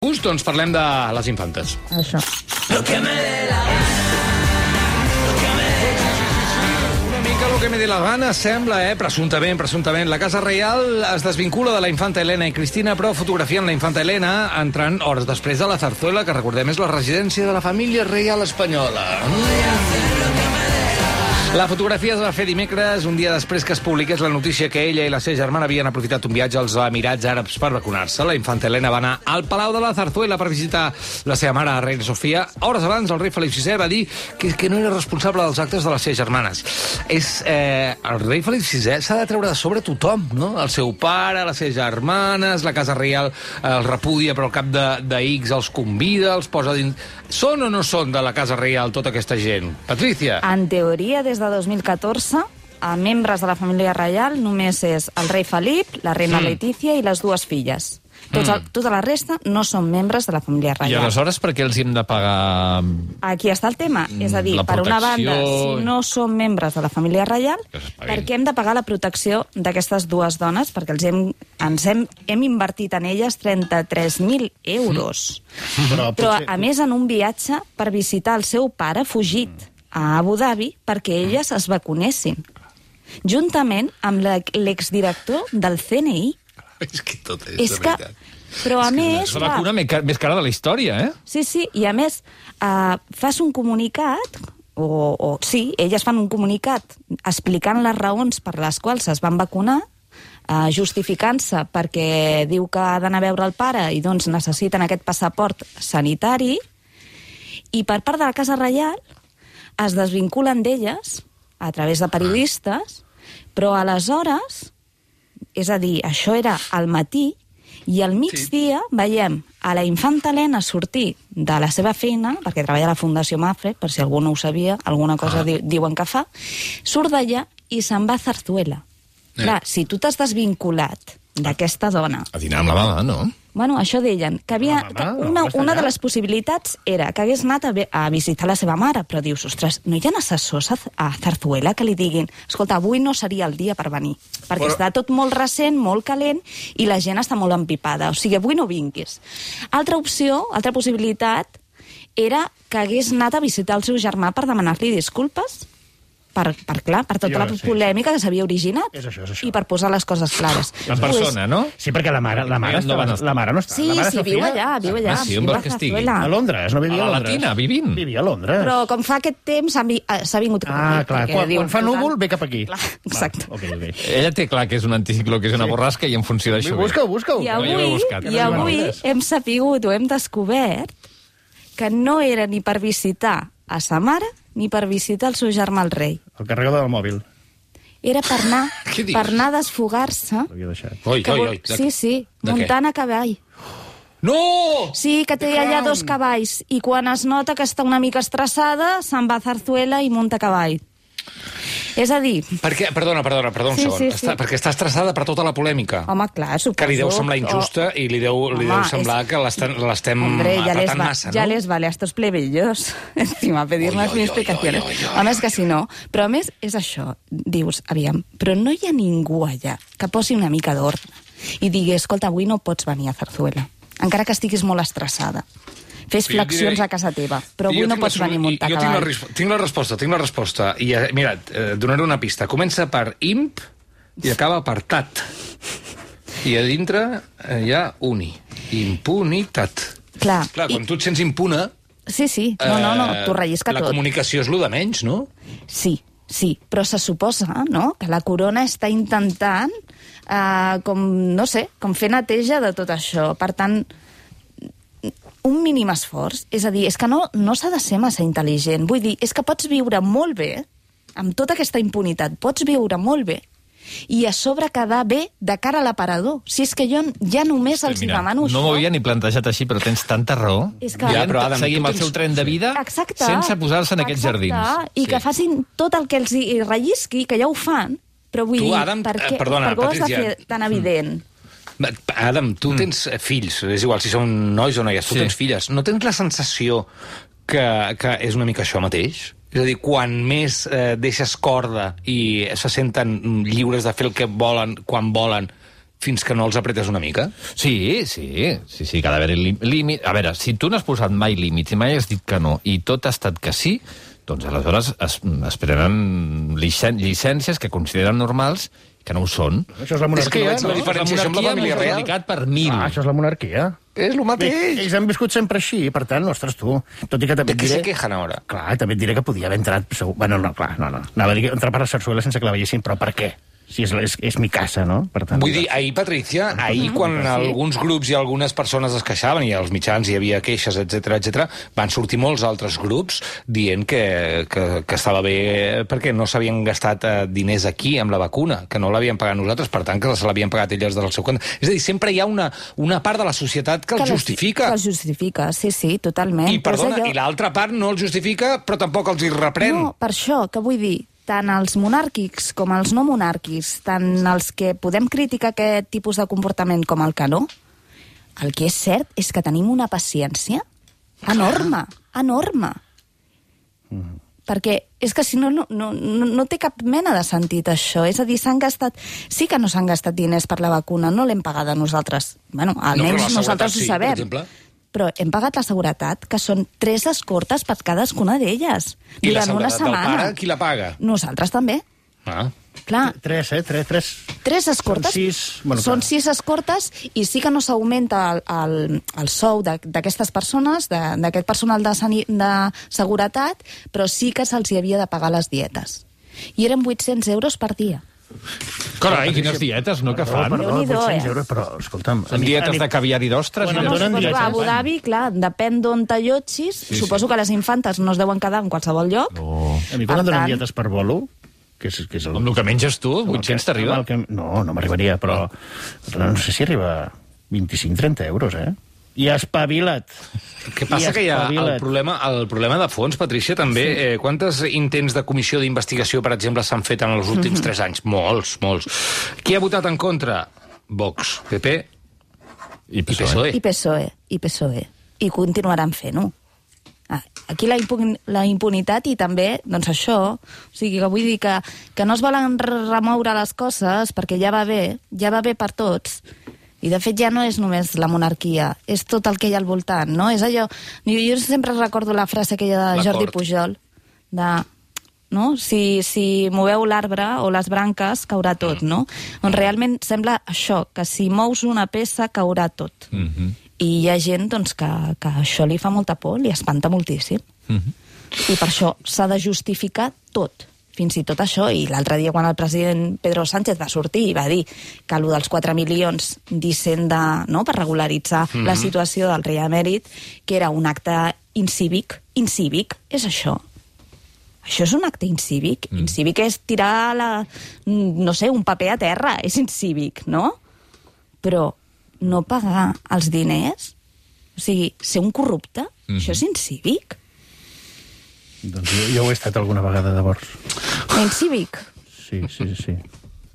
Us, doncs parlem de les infantes. Això. Una mica el que me dé la gana, sembla, eh? Presumptament, presumptament. La Casa Reial es desvincula de la infanta Helena i Cristina, però fotografien la infanta Helena entrant hores després de la Zarzuela, que recordem és la residència de la família reial espanyola. La fotografia es va fer dimecres, un dia després que es publiqués la notícia que ella i la seva germana havien aprofitat un viatge als Emirats Àrabs per vacunar-se. La infanta Helena va anar al Palau de la Zarzuela per visitar la seva mare, la reina Sofia. Hores abans, el rei Felip VI va dir que, que no era responsable dels actes de les seves germanes. És, eh, el rei Felip VI s'ha de treure de sobre tothom, no? El seu pare, les seves germanes, la Casa Reial els repudia, però al cap de, de X els convida, els posa dins... Són o no són de la Casa Reial tota aquesta gent? Patricia? En teoria, des de 2014, a membres de la família reial només és el rei Felip, la reina Mm. Letícia i les dues filles. Tots, el, tota la resta no són membres de la família I reial. aleshores per què els hem de pagar... Aquí està el tema. És a dir, per una banda, si no som membres de la família reial, per què hem de pagar la protecció d'aquestes dues dones? Perquè els hem, ens hem, hem invertit en elles 33.000 euros. Però, Però, potser- a més, en un viatge per visitar el seu pare fugit a Abu Dhabi perquè elles es vacunessin. Juntament amb la- l'exdirector del CNI. És que tot és, És que... Però, a més... És la vacuna ca- més cara de la història, eh? Sí, sí, i a més, uh, fas un comunicat, o, o sí, elles fan un comunicat explicant les raons per les quals es van vacunar, uh, justificant-se perquè diu que ha d'anar a veure el pare i doncs necessiten aquest passaport sanitari, i per part de la Casa Reial es desvinculen d'elles a través de periodistes, però aleshores, és a dir, això era al matí, i al migdia sí. veiem a la infanta Helena sortir de la seva feina, perquè treballa a la Fundació Mafre, per si algú no ho sabia, alguna cosa ah. di diuen que fa, surt d'allà i se'n va a Zarzuela. Eh. Clar, si tu t'has desvinculat d'aquesta dona A dinar amb la mama, no? Bueno, això deien, que havia, La mama, que una, una de les possibilitats era que hagués anat a, a visitar la seva mare, però dius, ostres, no hi ha assessors a, a Zarzuela que li diguin escolta, avui no seria el dia per venir, perquè Però- està tot molt recent, molt calent, i la gent està molt empipada, o sigui, avui no vinguis. Altra opció, altra possibilitat, era que hagués anat a visitar el seu germà per demanar-li disculpes, per, per, clar, per tota Jo, la sí. polèmica que s'havia originat, És això, és això. i per posar les coses clares. En persona, no? Sí, perquè la mare, la mare, No estava, la mare no està. Sí, la mare sí, Sofia, viu allà, viu allà. Ah, sí, on viu vols a que estigui? A Londres, no vivia A a la Londres. Latina, vivint. Vivia a Londres. Però com fa aquest temps s'ha vi- eh, vingut cap Ah, aquí, clar, perquè quan, diuen, quan fa núvol ve cap aquí. Clar, exacte. Va, ok, ok. Ella té clar que és un anticicló, que és una borrasca, i en funció d'això... Busca-ho, busca-ho. I avui, i avui hem sapigut o hem descobert que no era ni per visitar a sa mare ni per visitar el seu germà el rei. El carregador del mòbil. Era per anar, per anar a desfogar-se. L'havia deixat. Oi, que oi, oi. De, Sí, sí, de què? muntant a cavall. No! Sí, que té allà dos cavalls. I quan es nota que està una mica estressada, se'n va a Zarzuela i munta a cavall. És a dir, Perquè, perdona, perdona, perdona un Sí, segon. sí, sí. Està, perquè està estressada per tota la polèmica. home, clar, suposo... que li deu semblar injusta o- i li deu, li Home, deu semblar és- que l'estem Hombre, les, apretant va, massa, no? les vale a estos plebeyos encima pedir Oi, más oi, ni oi, explicaciones. oi, oi, oi, A més oi, que si no. Però a més és això. Dius, aviam, però no hi ha ningú allà que posi una mica d'ordre i digui, escolta, avui no pots venir a Zarzuela, encara que estiguis molt estressada. Fes flexions diré- a casa teva, però avui no la pots venir muntar Jo tinc la, tinc la resposta, tinc la resposta. I, eh, mira, eh, donaré una pista. Comença per imp i acaba per tat. I a dintre eh, hi ha uni. Impunitat. Clar, Clar, i- quan tu et sents impuna... Sí, sí, no, no, no, eh, t'ho rellisca La tot. comunicació és lo de menys, no? Sí, sí, però se suposa no, que la corona està intentant, eh, com, no sé, com fer neteja de tot això. Per tant, un mínim esforç. És a dir, és que no, no s'ha de ser massa intel·ligent. Vull dir, és que pots viure molt bé, amb tota aquesta impunitat, pots viure molt bé, i a sobre quedar bé de cara a l'aparador. Si és que jo ja només els Mira, demano no això... m'ho havia ni plantejat així, però tens tanta raó. És que- Ja, però, Adam, Seguim tu el tens- seu tren de vida Exacte. sense posar-se en aquests Exacte. jardins. I que facin tot el que els hi rellisqui, que ja ho fan, però vull Tu, dir, Adam, per eh, què, perdona, per què ho has de Patricia. fer tan evident? Adam, tu tens eh, fills, és igual si són nois o noies, tu Sí. tens filles. No tens la sensació que, que és una mica això mateix? És a dir, quan més eh, deixes corda i se senten lliures de fer el que volen quan volen, fins que no els apretes una mica. Sí, sí, sí, sí, que ha d'haver límit. A veure, si tu no has posat mai límits i mai has dit que no, i tot ha estat que sí, doncs aleshores es, es prenen llicències que consideren normals que no ho són. Això és la És que monarquia, la no? diferència amb la família real. per mil. Ah, això és la monarquia. És el Bé, mateix. ells han viscut sempre així, per tant, ostres, tu. Tot i que també De què se diré... quejan ara? Clar, també et diré que podia haver entrat... Segur... Bueno, no, clar, no, no. Anava a dir que entrar per la sarsuela sense que la veiessin, però per què? Si és, és, és mi casa, no? Per tant, Vull dir, ahir, Patricia, ahir quan alguns grups i algunes persones es queixaven, i als mitjans hi havia queixes, etc etc, van sortir molts altres grups dient que, que, que estava bé perquè no s'havien gastat eh, diners aquí amb la vacuna, que no l'havien pagat nosaltres, per tant que se l'havien pagat elles del seu compte. És a dir, sempre hi ha una, una part de la societat que, Que el les- justifica. Que els justifica, sí, sí, totalment. I, perdona, allò- i l'altra part no el justifica, però tampoc els hi reprèn. No, per això, que vull dir, tant els monàrquics com els no monàrquics, tant els que podem criticar aquest tipus de comportament com el que no, el que és cert és que tenim una paciència enorme, enorme. Perquè és que si no, no, no, no no té cap mena de sentit això. És a dir, s'han gastat... Sí que no s'han gastat diners per la vacuna, no l'hem pagada nosaltres. Bueno, No, almenys la nosaltres ho sí, sabem. exemple. Però hem pagat la seguretat, que són tres escortes per cadascuna d'elles. I la durant una seguretat del setmana. pare, qui la paga? Nosaltres també. Ah. Clar, Tres, eh? Tres, tres. tres escortes. Són sis, bueno, són clar. sis escortes i sí que no s'augmenta el, el, el sou de- d'aquestes persones, de- d'aquest personal de, sani, de seguretat, però sí que se'ls havia de pagar les dietes. I eren 800 euros per dia. Carai, quines dietes, no, que Perdó, fan? perdó, Déu-n'hi-do, 800 eh? euros, però, escolta'm... Són dietes de caviar i d'ostres? Bueno, i donen suposo que a Abu? Dhabi, clar, depèn d'on t'allotgis. Sí, suposo que les infantes no es deuen quedar en qualsevol lloc. Oh. A mi Per quan em donen tant- dietes per bolo, que és, que és el... Amb el que menges tu, 800 t'arriba? Que- No, no m'arribaria, però no sé si arriba a 25-30 euros, eh? I espavila't. Que passa que hi ha el problema, el problema de fons, Patricia, també. Sí. Eh, quantes intents de comissió d'investigació, per exemple, s'han fet en els últims tres anys? Molts, molts. Qui ha votat en contra? Vox, PP I i PSOE. I PSOE, i PSOE. I continuaran fent-ho. Ah, aquí la, impun la impunitat i també, doncs això, o sigui que vull dir que, que no es volen re- remoure les coses perquè ja va bé, ja va bé per tots, i de fet ja no és només la monarquia, és tot el que hi ha al voltant, no? És allò... Jo, jo sempre recordo la frase aquella de Jordi. Pujol, de no? Si, si moveu l'arbre o les branques, caurà tot, no? On realment sembla això, que si mous una peça, caurà tot. Mm -hmm. I hi ha gent doncs, que, que això li fa molta por, li espanta moltíssim. Mm -hmm. I per això s'ha de justificar tot, fins i tot això. I l'altre dia, quan el president Pedro Sánchez va sortir i va dir que allò dels 4 milions d'Hisenda no, per regularitzar mm -hmm. la situació del rei emèrit, que era un acte incívic, incívic, és això. Això és un acte incívic. Mm. Incívic és tirar la, no sé, un paper a terra. És incívic, no? Però no pagar els diners, o sigui, ser un corrupte, mm. això és incívic. Doncs jo, jo ho he estat alguna vegada, llavors. Incívic. Sí, sí, sí.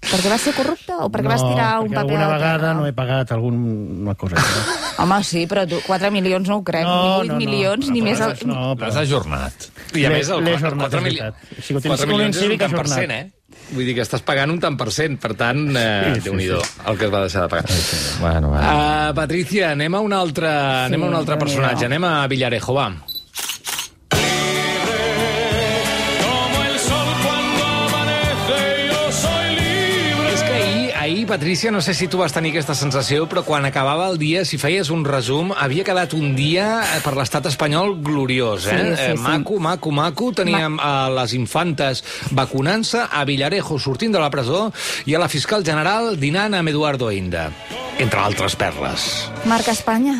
Perquè vas ser corrupte o perquè vas tirar un perquè paper alguna vegada no he pagat alguna cosa. No? Home, sí, però tu, 4 milions no ho crec, ni 8 milions, ni més... El... No, L'has però... ajornat. I a més, el l'he 4, ajornat, 4, és mili... veritat. Si ho tens 4 com un milions és un tant per ajornat. cent, eh? Vull dir que estàs pagant un tant per cent, per tant, eh, Sí, sí, Déu-n'hi-do, sí. el que es va deixar de pagar. Bueno, bueno. Uh, Patricia, anem a un altre, sí, anem a un altre personatge, anem a Villarejo, va. Patricia, no sé si tu vas tenir aquesta sensació, però quan acabava el dia, si feies un resum, havia quedat un dia eh, per l'estat espanyol gloriós, eh? Sí, sí, Eh, sí. Maco, maco, maco. Teníem a les infantes vacunant-se, a Villarejo sortint de la presó i a la fiscal general dinant amb Eduardo Inda, entre altres perles. Marca Espanya.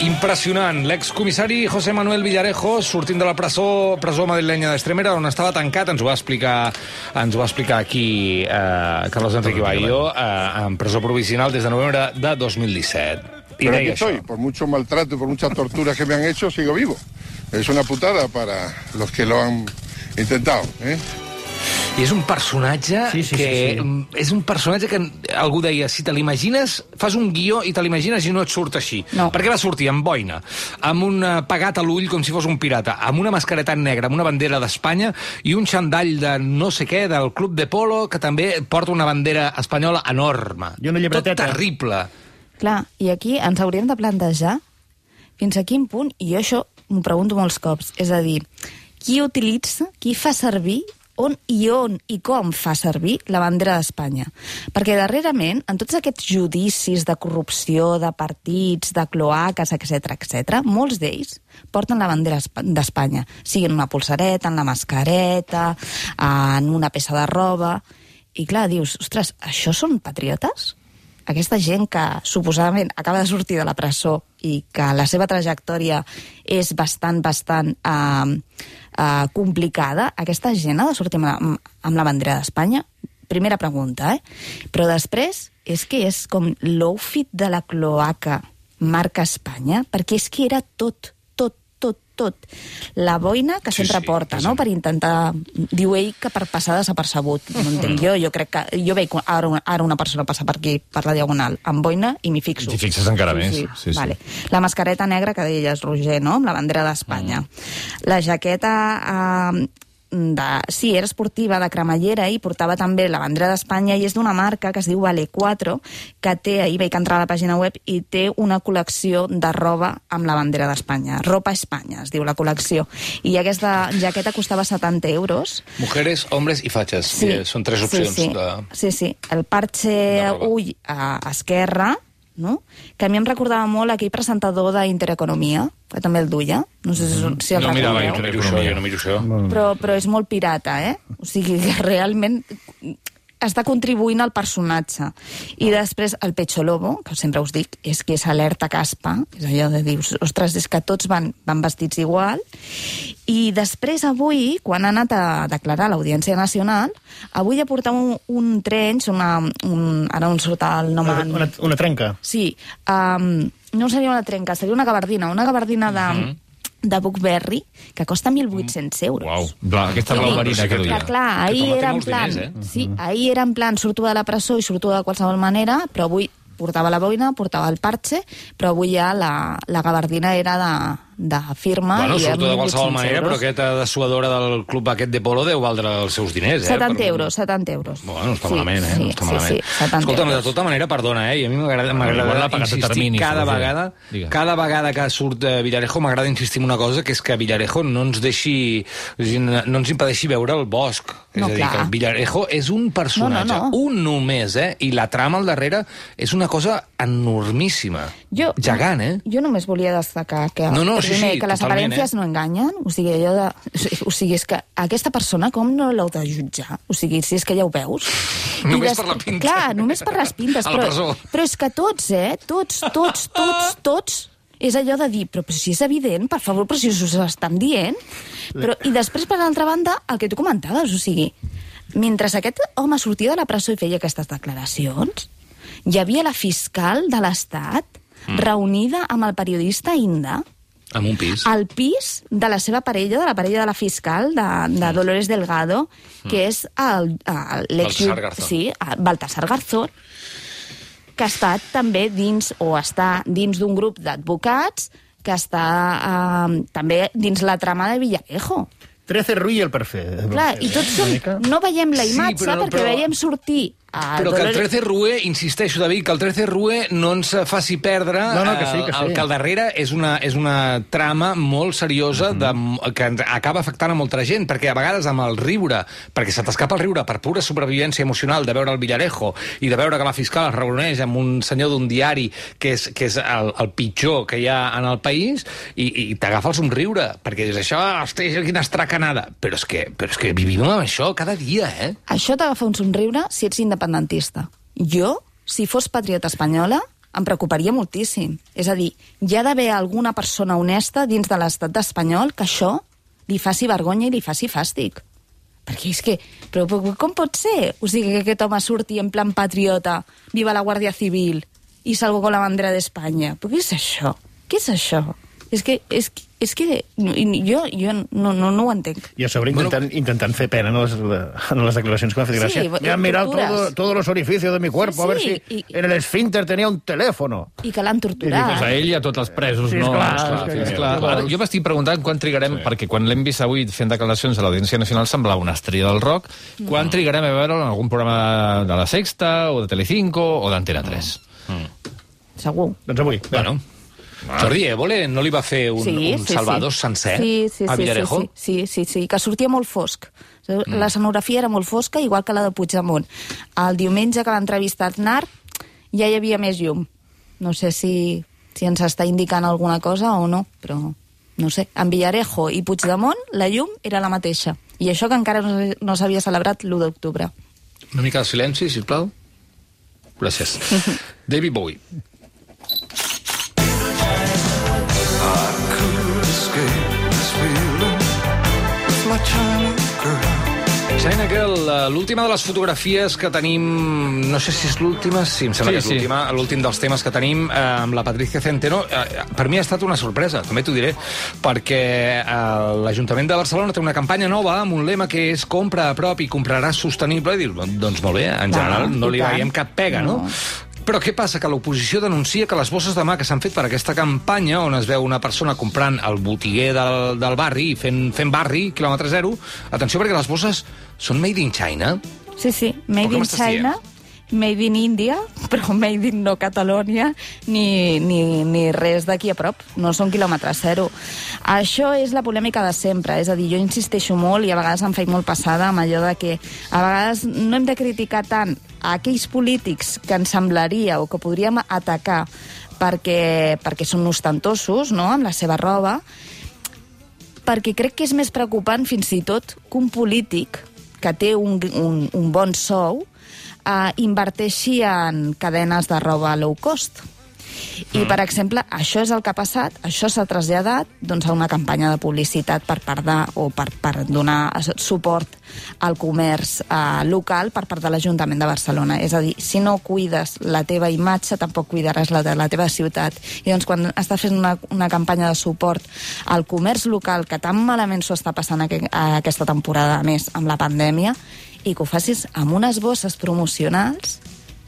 Impressionant. L'excomissari José Manuel Villarejo, sortint de la presó, presó madrilenya d'Estremera, on estava tancat, ens ho va explicar, ens ho va explicar aquí eh, Carlos Enrique Bayo, eh, en presó provisional des de novembre de 2017. I Pero aquí estoy, por mucho maltrato y por muchas torturas que me han hecho, sigo vivo. Es una putada para los que lo han intentado. ¿eh? I és un personatge Sí, sí, que... sí, sí. És un personatge que algú deia, si te l'imagines, fas un guió i te l'imagines i no et surt així. No. Perquè va sortir amb boina, amb un eh, pegat a l'ull com si fos un pirata, amb una mascareta negra, amb una bandera d'Espanya i un xandall de no sé què, del club de polo, que també porta una bandera espanyola enorme. I una llibreteta. Tot terrible. Clar, i aquí ens hauríem de plantejar fins a quin punt, i jo això m'ho pregunto molts cops, és a dir, qui utilitza, qui fa servir on i on i com fa servir la bandera d'Espanya. Perquè darrerament, en tots aquests judicis de corrupció, de partits, de cloaques, etc etc, molts d'ells porten la bandera espa- d'Espanya, sigui en una pulsareta, en la mascareta, en una peça de roba... I clar, dius, ostres, això són patriotes? aquesta gent que suposadament acaba de sortir de la presó i que la seva trajectòria és bastant, bastant eh, eh, complicada, aquesta gent ha de sortir amb la, amb la bandera d'Espanya? Primera pregunta, eh? Però després és que és com l'outfit de la cloaca marca Espanya, perquè és que era tot, tot. La boina que Sí, sempre sí, porta, és no?, per intentar... Diu ell que per passar desapercebut. No entenc jo, jo crec que... Jo veig ara una, ara una persona passar per aquí, per la diagonal, amb boina, i m'hi fixo. T'hi fixes encara més. Sí, sí. Vale. La mascareta negra que deies, Roger, no?, amb la bandera d'Espanya. Mm. La jaqueta... Eh, de, sí, era esportiva, de cremallera, i portava també la bandera d'Espanya, i és d'una marca que es diu Vale 4, que té, ahir vaig entrar a la pàgina web, i té una col·lecció de roba amb la bandera d'Espanya. Ropa Espanya, es diu la col·lecció. I aquesta jaqueta costava 70 euros. Mujeres, hombres i fatxes. Eh, Són tres opcions sí, sí. de... Sí, sí. El parche ull a esquerra, no? que a mi em recordava molt aquell presentador d'Intereconomia, que també el duia. No sé si, si el No mirava jo, no miro això, jo no miro això. però, però és molt pirata, eh? O sigui que realment està contribuint al personatge. I després el Pecho Lobo, que sempre us dic, és que és alerta caspa, és allò de dius, ostres, és que tots van, van vestits igual. I després avui, quan ha anat a declarar a l'Audiència Nacional, avui ha portat un, un trench, una, un, ara no em surt el nom... Una, una, una trenca. Sí, um, no seria una trenca, seria una gabardina, una gabardina de, de Buckberry, que costa 1.800 euros. Uau, bla, aquesta Sí, blau marina que que duia. Clar, ahir era en plan... diners, eh? Sí, ahir era en plan, surto de la presó i surto de qualsevol manera, però avui portava la boina, portava el parche, però avui ja la, la gabardina era de, de firma Bueno, i surto de qualsevol 1.800 manera, però euros. aquesta dessuadora del club aquest de polo deu valdre els seus diners, eh? 70 Per- euros, 70 euros. Bueno, no està Sí, malament, eh? Sí, no està sí, malament. sí, 70 Escolta'm, de euros. tota manera, perdona, eh? I a mi m'agrada a insistir terminis, cada vegada, Digues. cada vegada que surt eh, Villarejo m'agrada insistir en una cosa, que és que Villarejo no ens deixi, no ens impedeixi veure el bosc. És No, a dir, clar. que Villarejo és un personatge, No, no, no. un només, eh? I la trama al darrere és una cosa enormíssima. Jo, Gegant, eh? Jo només volia destacar que, No, no, sí, primer, sí, que les aparències eh? no enganyen, o sigui, allò de, o sigui, és que aquesta persona com no l'heu de jutjar? O sigui, si és que ja ho veus. Només des- per la pinta. Clar, només per les pintes. Però, però és que tots, eh? Tots, tots, tots, tots, és allò de dir, però, però si és evident, per favor, però si us estan dient. Però, I després, per l'altra banda, el que tu comentaves, o sigui, mentre aquest home sortia de la presó i feia aquestes declaracions, hi havia la fiscal de l'Estat Mm. reunida amb el periodista Inda Amb un pis. al pis de la seva parella, de la parella de la fiscal, de, de Dolores Delgado, que és el, el, l'ex- Mm. Baltasar Garzón. Sí, Baltasar Garzón, que ha estat també dins, o està dins d'un grup d'advocats que està eh, també dins la trama de Villarejo. 13 Rui i el perfet. Clar, i tots són... No veiem la Sí, imatge però- perquè però- veiem sortir a Però que el Dolores- 13 Rue, insisteixo, David, que el 13 Rue no ens faci perdre No, no, que sí, el- que sí. el que al darrere és una, és una trama molt seriosa de, que ens acaba afectant a molta gent, perquè a vegades amb el riure, perquè se t'escapa el riure per pura supervivència emocional de veure el Villarejo i de veure que la fiscal es reuneix amb un senyor d'un diari que és, que és el, el pitjor que hi ha en el país i, i t'agafa el somriure, perquè dius això, hosti, quina estracanada. Però és que, però és que vivim amb això cada dia, eh? Això t'agafa un somriure si ets independentista. Jo, si fos patriota espanyola, em preocuparia moltíssim. És a dir, hi ha d'haver alguna persona honesta dins de l'estat espanyol que això li faci vergonya i li faci fàstic. Perquè és que... Però, com pot ser? O sigui, que aquest home surti en plan patriota, viva la Guàrdia Civil, i salgo con la bandera d'Espanya. Però què és això? Què és això? És que, és, que- és que no- jo, jo no, no, no ho entenc. I a sobre intentant, intentant fer pena en les, en les declaracions que m'ha fet Sí, gràcia. i- Me han mirado tortures. todo, todos los orificios de mi cuerpo a ver Sí, si i- en el esfínter tenía un teléfono. I que l'han torturat. a ell i a tots els presos, Sí, no? esclar, esclar, és que- esclar. vols? Ara, jo m'estic preguntant quan trigarem, sí. perquè quan l'hem vist avui fent declaracions a l'Audiència Nacional semblava una estrella del rock, quan trigarem a veure'l en algun programa de La Sexta, o de Telecinco, o d'Antena 3? Segur. Doncs avui. Bueno, Jordi Évole no li va fer un, sí, un sí, Salvador sí. sencer sí, sí, a sí, Villarejo? Sí, sí, sí, sí, que sortia molt fosc. La escenografia era molt fosca, igual que la de Puigdemont. El diumenge que l'ha entrevistat Aznar ja hi havia més llum. No sé si, si ens està indicant alguna cosa o no, però no sé. En Villarejo i Puigdemont la llum era la mateixa. I això que encara no, no s'havia celebrat l'1 d'octubre. Una mica de silenci, sisplau. Gràcies. David Bowie. China Girl, eh, l'última de les fotografies que tenim... No sé si és l'última, sí, em sembla Sí, que és sí. l'última, l'últim dels temes que tenim eh, amb la Patricia Centeno. Eh, per mi ha estat una sorpresa, també t'ho diré, perquè eh, l'Ajuntament de Barcelona té una campanya nova amb un lema que és compra a prop i compraràs sostenible, i dius, doncs molt bé, en general no li veiem cap pega, no? No. Però què passa? Que l'oposició denuncia que les bosses de mà que s'han fet per aquesta campanya, on es veu una persona comprant el botiguer del, del barri i fent, fent barri, quilòmetre zero, atenció perquè les bosses són made in China. Sí, sí, made in China, made in India, però made in no Catalonia, ni, ni, ni res d'aquí a prop. No són quilòmetre zero. Això és la polèmica de sempre, és a dir, jo insisteixo molt i a vegades em faig molt passada amb allò de que a vegades no hem de criticar tant a aquells polítics que ens semblaria o que podríem atacar perquè, perquè són ostentosos, no?, amb la seva roba, perquè crec que és més preocupant fins i tot que un polític que té un, un, un bon sou eh, inverteixi en cadenes de roba low cost. I, per exemple, això és el que ha passat, això s'ha traslladat doncs, a una campanya de publicitat per part de, o per, per donar suport al comerç eh, local per part de l'Ajuntament de Barcelona. És a dir, si no cuides la teva imatge, tampoc cuidaràs la de la teva ciutat. I doncs quan està fent una, una campanya de suport al comerç local, que tan malament s'ho està passant aqu aquesta temporada, a més, amb la pandèmia, i que ho facis amb unes bosses promocionals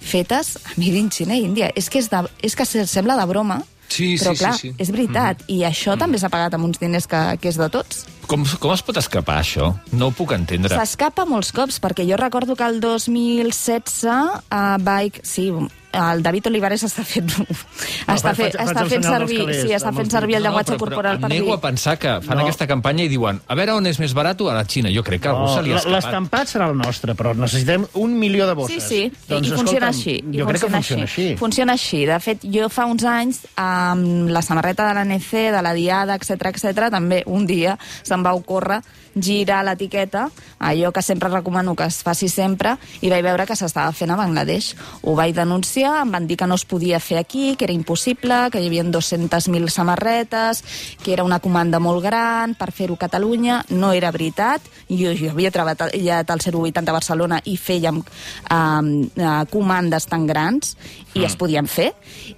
fetes a Made in China i Índia. És que, és de, és que se- sembla de broma, Sí, però sí, clar, sí, sí. és veritat. I això també s'ha pagat amb uns diners que, que és de tots. Com, com es pot escapar, això? No ho puc entendre. S'escapa molts cops, perquè jo recordo que el 2016 uh, vaig... Sí, el David Olivares està fent, està, faig- fe, faig està el fent servir, calés sí, està fent servir el llenguatge però, però corporal per em dir... nego a pensar que fan No. aquesta campanya i diuen a veure on és més barat a la Xina. Jo crec que algú se li ha escapat. L'estampat serà el nostre, però necessitem un milió de Sí, bosses. sí, doncs, i funciona escolta'm, així. i Jo crec que funciona així. Funciona així. De fet, jo fa uns anys, amb la samarreta de l'ANC, de la Diada, etc etc, també un dia se'm va ocórrer girar l'etiqueta, allò que sempre recomano que es faci sempre, i vaig veure que s'estava fent a Bangladesh. Ho vaig denunciar, em van dir que no es podia fer aquí, que era impossible, que hi havia 200.000 samarretes, que era una comanda molt gran per fer-ho a Catalunya. No era veritat. Jo, jo havia treballat al 080 a Barcelona i fèiem um, uh, comandes tan grans i es podien fer.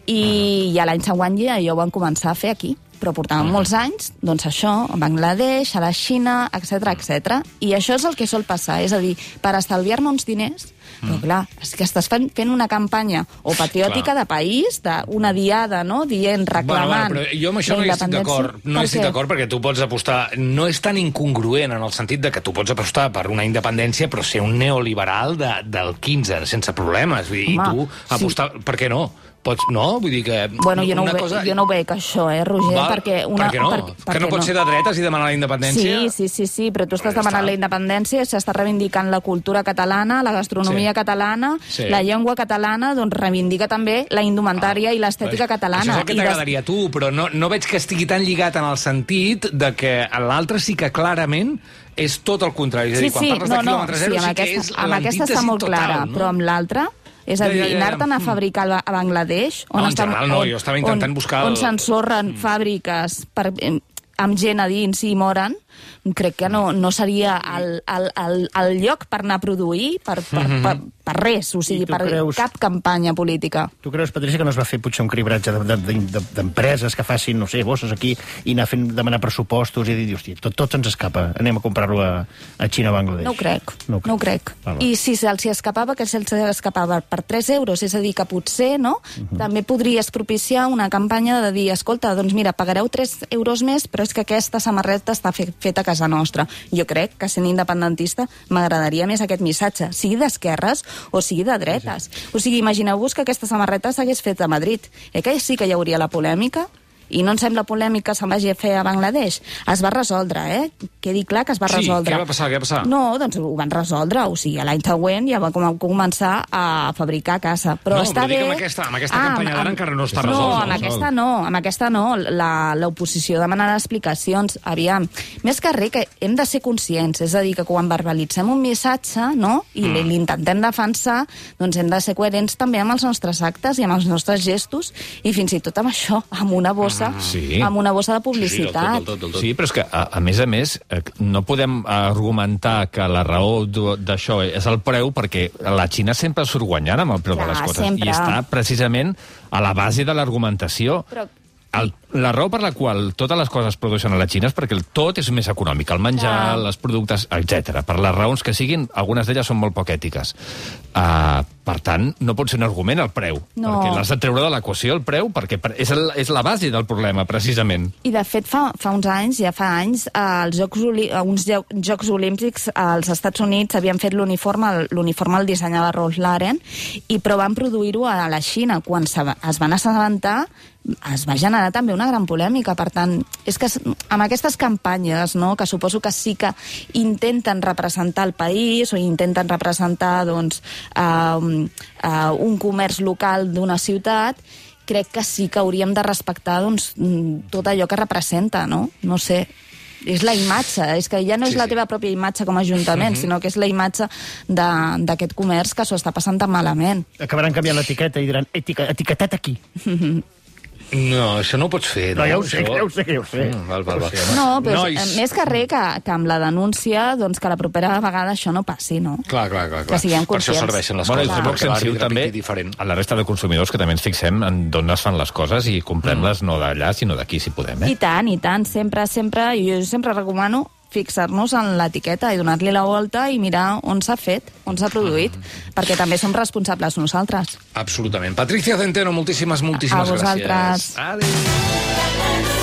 I ja l'any següent ja, ja ho van començar a fer aquí però portàvem molts anys, doncs això, a Bangladesh, a la Xina, etc etc. I això és el que sol passar, és a dir, per estalviar-me uns diners, però clar, és que estàs fent, fent una campanya o patriòtica de país, d'una diada, no?, dient, reclamant... Bueno, bueno, però jo amb això no hi estic d'acord. No Per hi estic d'acord perquè tu pots apostar... No és tan incongruent en el sentit de que tu pots apostar per una independència però ser un neoliberal de, del 15, sense problemes. Vull dir, Home, I tu apostar... Per què no? Pots, no? Vull dir que... Bueno, jo no, una ve, jo no ho veig, això, eh, Roger, Val, perquè... Una, per què no? perquè- que perquè no pots ser de dretes i demanar la independència? Sí, sí, sí, sí, però tu estàs Però demanant està. la independència, s'està reivindicant la cultura catalana, la gastronomia Sí. catalana, Sí. la llengua catalana, doncs reivindica també la indumentària i l'estètica catalana. Això és el que t'agradaria a tu, però no, no veig que estigui tan lligat en el sentit de que l'altre sí que clarament és tot el contrari. És a Sí, dir, quan sí, parles no, de no, quilòmetre sí, zero amb sí que aquesta, és amb aquesta està molt total, clara, no? però amb l'altra... És a dir, ja, ja, ja. anar-te'n a fabricar a Bangladesh... No, en general no, jo estava intentant on, buscar el- On s'ensorren fàbriques per, em, amb gent a dins i moren, crec que no, no seria el, el, el, el lloc per anar a produir per, per, per, per res, o sigui, per creus- cap campanya política. Tu creus, Patricia, que no es va fer potser un cribratge de- de- de- d'empreses que facin, no sé, bosses aquí i anar fent, demanar pressupostos i dir, hòstia, tot, tot ens escapa, anem a comprar-lo a, a Xina o Bangladesh? No ho crec, No no ho ho crec. Val, val. I si se'ls escapava, que se'ls escapava per 3 euros, és a dir, que potser no, Mhm. també podries propiciar una campanya de dir, escolta, doncs mira, pagareu 3 euros més, però és que aquesta samarreta està fe feta a casa nostra. Jo crec que sent independentista m'agradaria més aquest missatge, sigui d'esquerres o sigui de dretes. O sigui, imagineu-vos que aquesta samarreta s'hagués fet a Madrid. Eh que sí que hi hauria la polèmica? I no em sembla polèmic que se'n vagi a fer a Bangladesh. Es va resoldre, eh? Quedi clar que es va Sí, resoldre. què va passar, què va passar? No, doncs ho van resoldre, o sigui, a l'any següent ja va com començar a fabricar a casa. Però No, està però dic bé... amb aquesta- amb aquesta campanya d'ara encara no està no, resolt, amb no? aquesta no, amb aquesta no. La- L'oposició demanarà explicacions. Aviam, més que res, que hem de ser conscients, és a dir, que quan verbalitzem un missatge, no?, i Mm. l'intentem defensar, doncs hem de ser coherents també amb els nostres actes i amb els nostres gestos, i fins i tot amb això, amb una bossa, Mm, sí. amb una bossa de publicitat. Sí, però és que, a, a més a més, eh, no podem argumentar que la raó d'això és el preu perquè la Xina sempre surt guanyant amb el preu Clar, de les coses. sempre. I està precisament a la base de l'argumentació. Però- El, la raó per la qual totes les coses es produeixen a la Xina és perquè el tot és més econòmic, el menjar, Clar. els productes, etc. Per les raons que siguin, algunes d'elles són molt poc ètiques. Uh, per tant, no pot ser un argument el preu, No. perquè l'has de treure de l'equació el preu, perquè per- és, el, és la base del problema, precisament. I de fet fa, fa uns anys, ja fa anys, eh, els Jocs, Oli uns Joc- Jocs Olímpics eh, als Estats Units havien fet l'uniforme, l'uniforme el dissenyava Rolf Laren, i però van produir-ho a la Xina. Quan es van assabentar, es va generar també una gran polèmica. Per tant, és que amb aquestes campanyes, no, que suposo que sí que intenten representar el país o intenten representar doncs, eh, un- eh, un comerç local d'una ciutat, crec que sí que hauríem de respectar doncs, mm, tot allò que representa, no? No sé, és la imatge, és que ja no és Sí, la sí. teva pròpia imatge com a ajuntament, sinó que és la imatge de- d'aquest comerç que s'ho està passant tan malament. Acabaran canviant l'etiqueta i diran etiquetat aquí. No, això no ho pots fer, No, no? ja ho sé, Això- ja ho sé, ja ho sé. Mm, val, val, val. No, però Nois. és, més que res que, que amb la denúncia, doncs que la propera vegada això no passi, no? Clar, clar, clar. clar. Que siguem Per això conscients. serveixen les Bueno, coses. és molt perquè l'àrbitre sensiu també diferent. a la resta de consumidors que també ens fixem en d'on es fan les coses i comprem-les no d'allà, sinó d'aquí, si podem. I Eh? tant, i tant, sempre, sempre, i jo sempre recomano fixar-nos en l'etiqueta i donar-li la volta i mirar on s'ha fet, on s'ha produït, perquè també som responsables nosaltres. Absolutament. Patricia Centeno, moltíssimes, moltíssimes A vosaltres. gràcies. Adéu.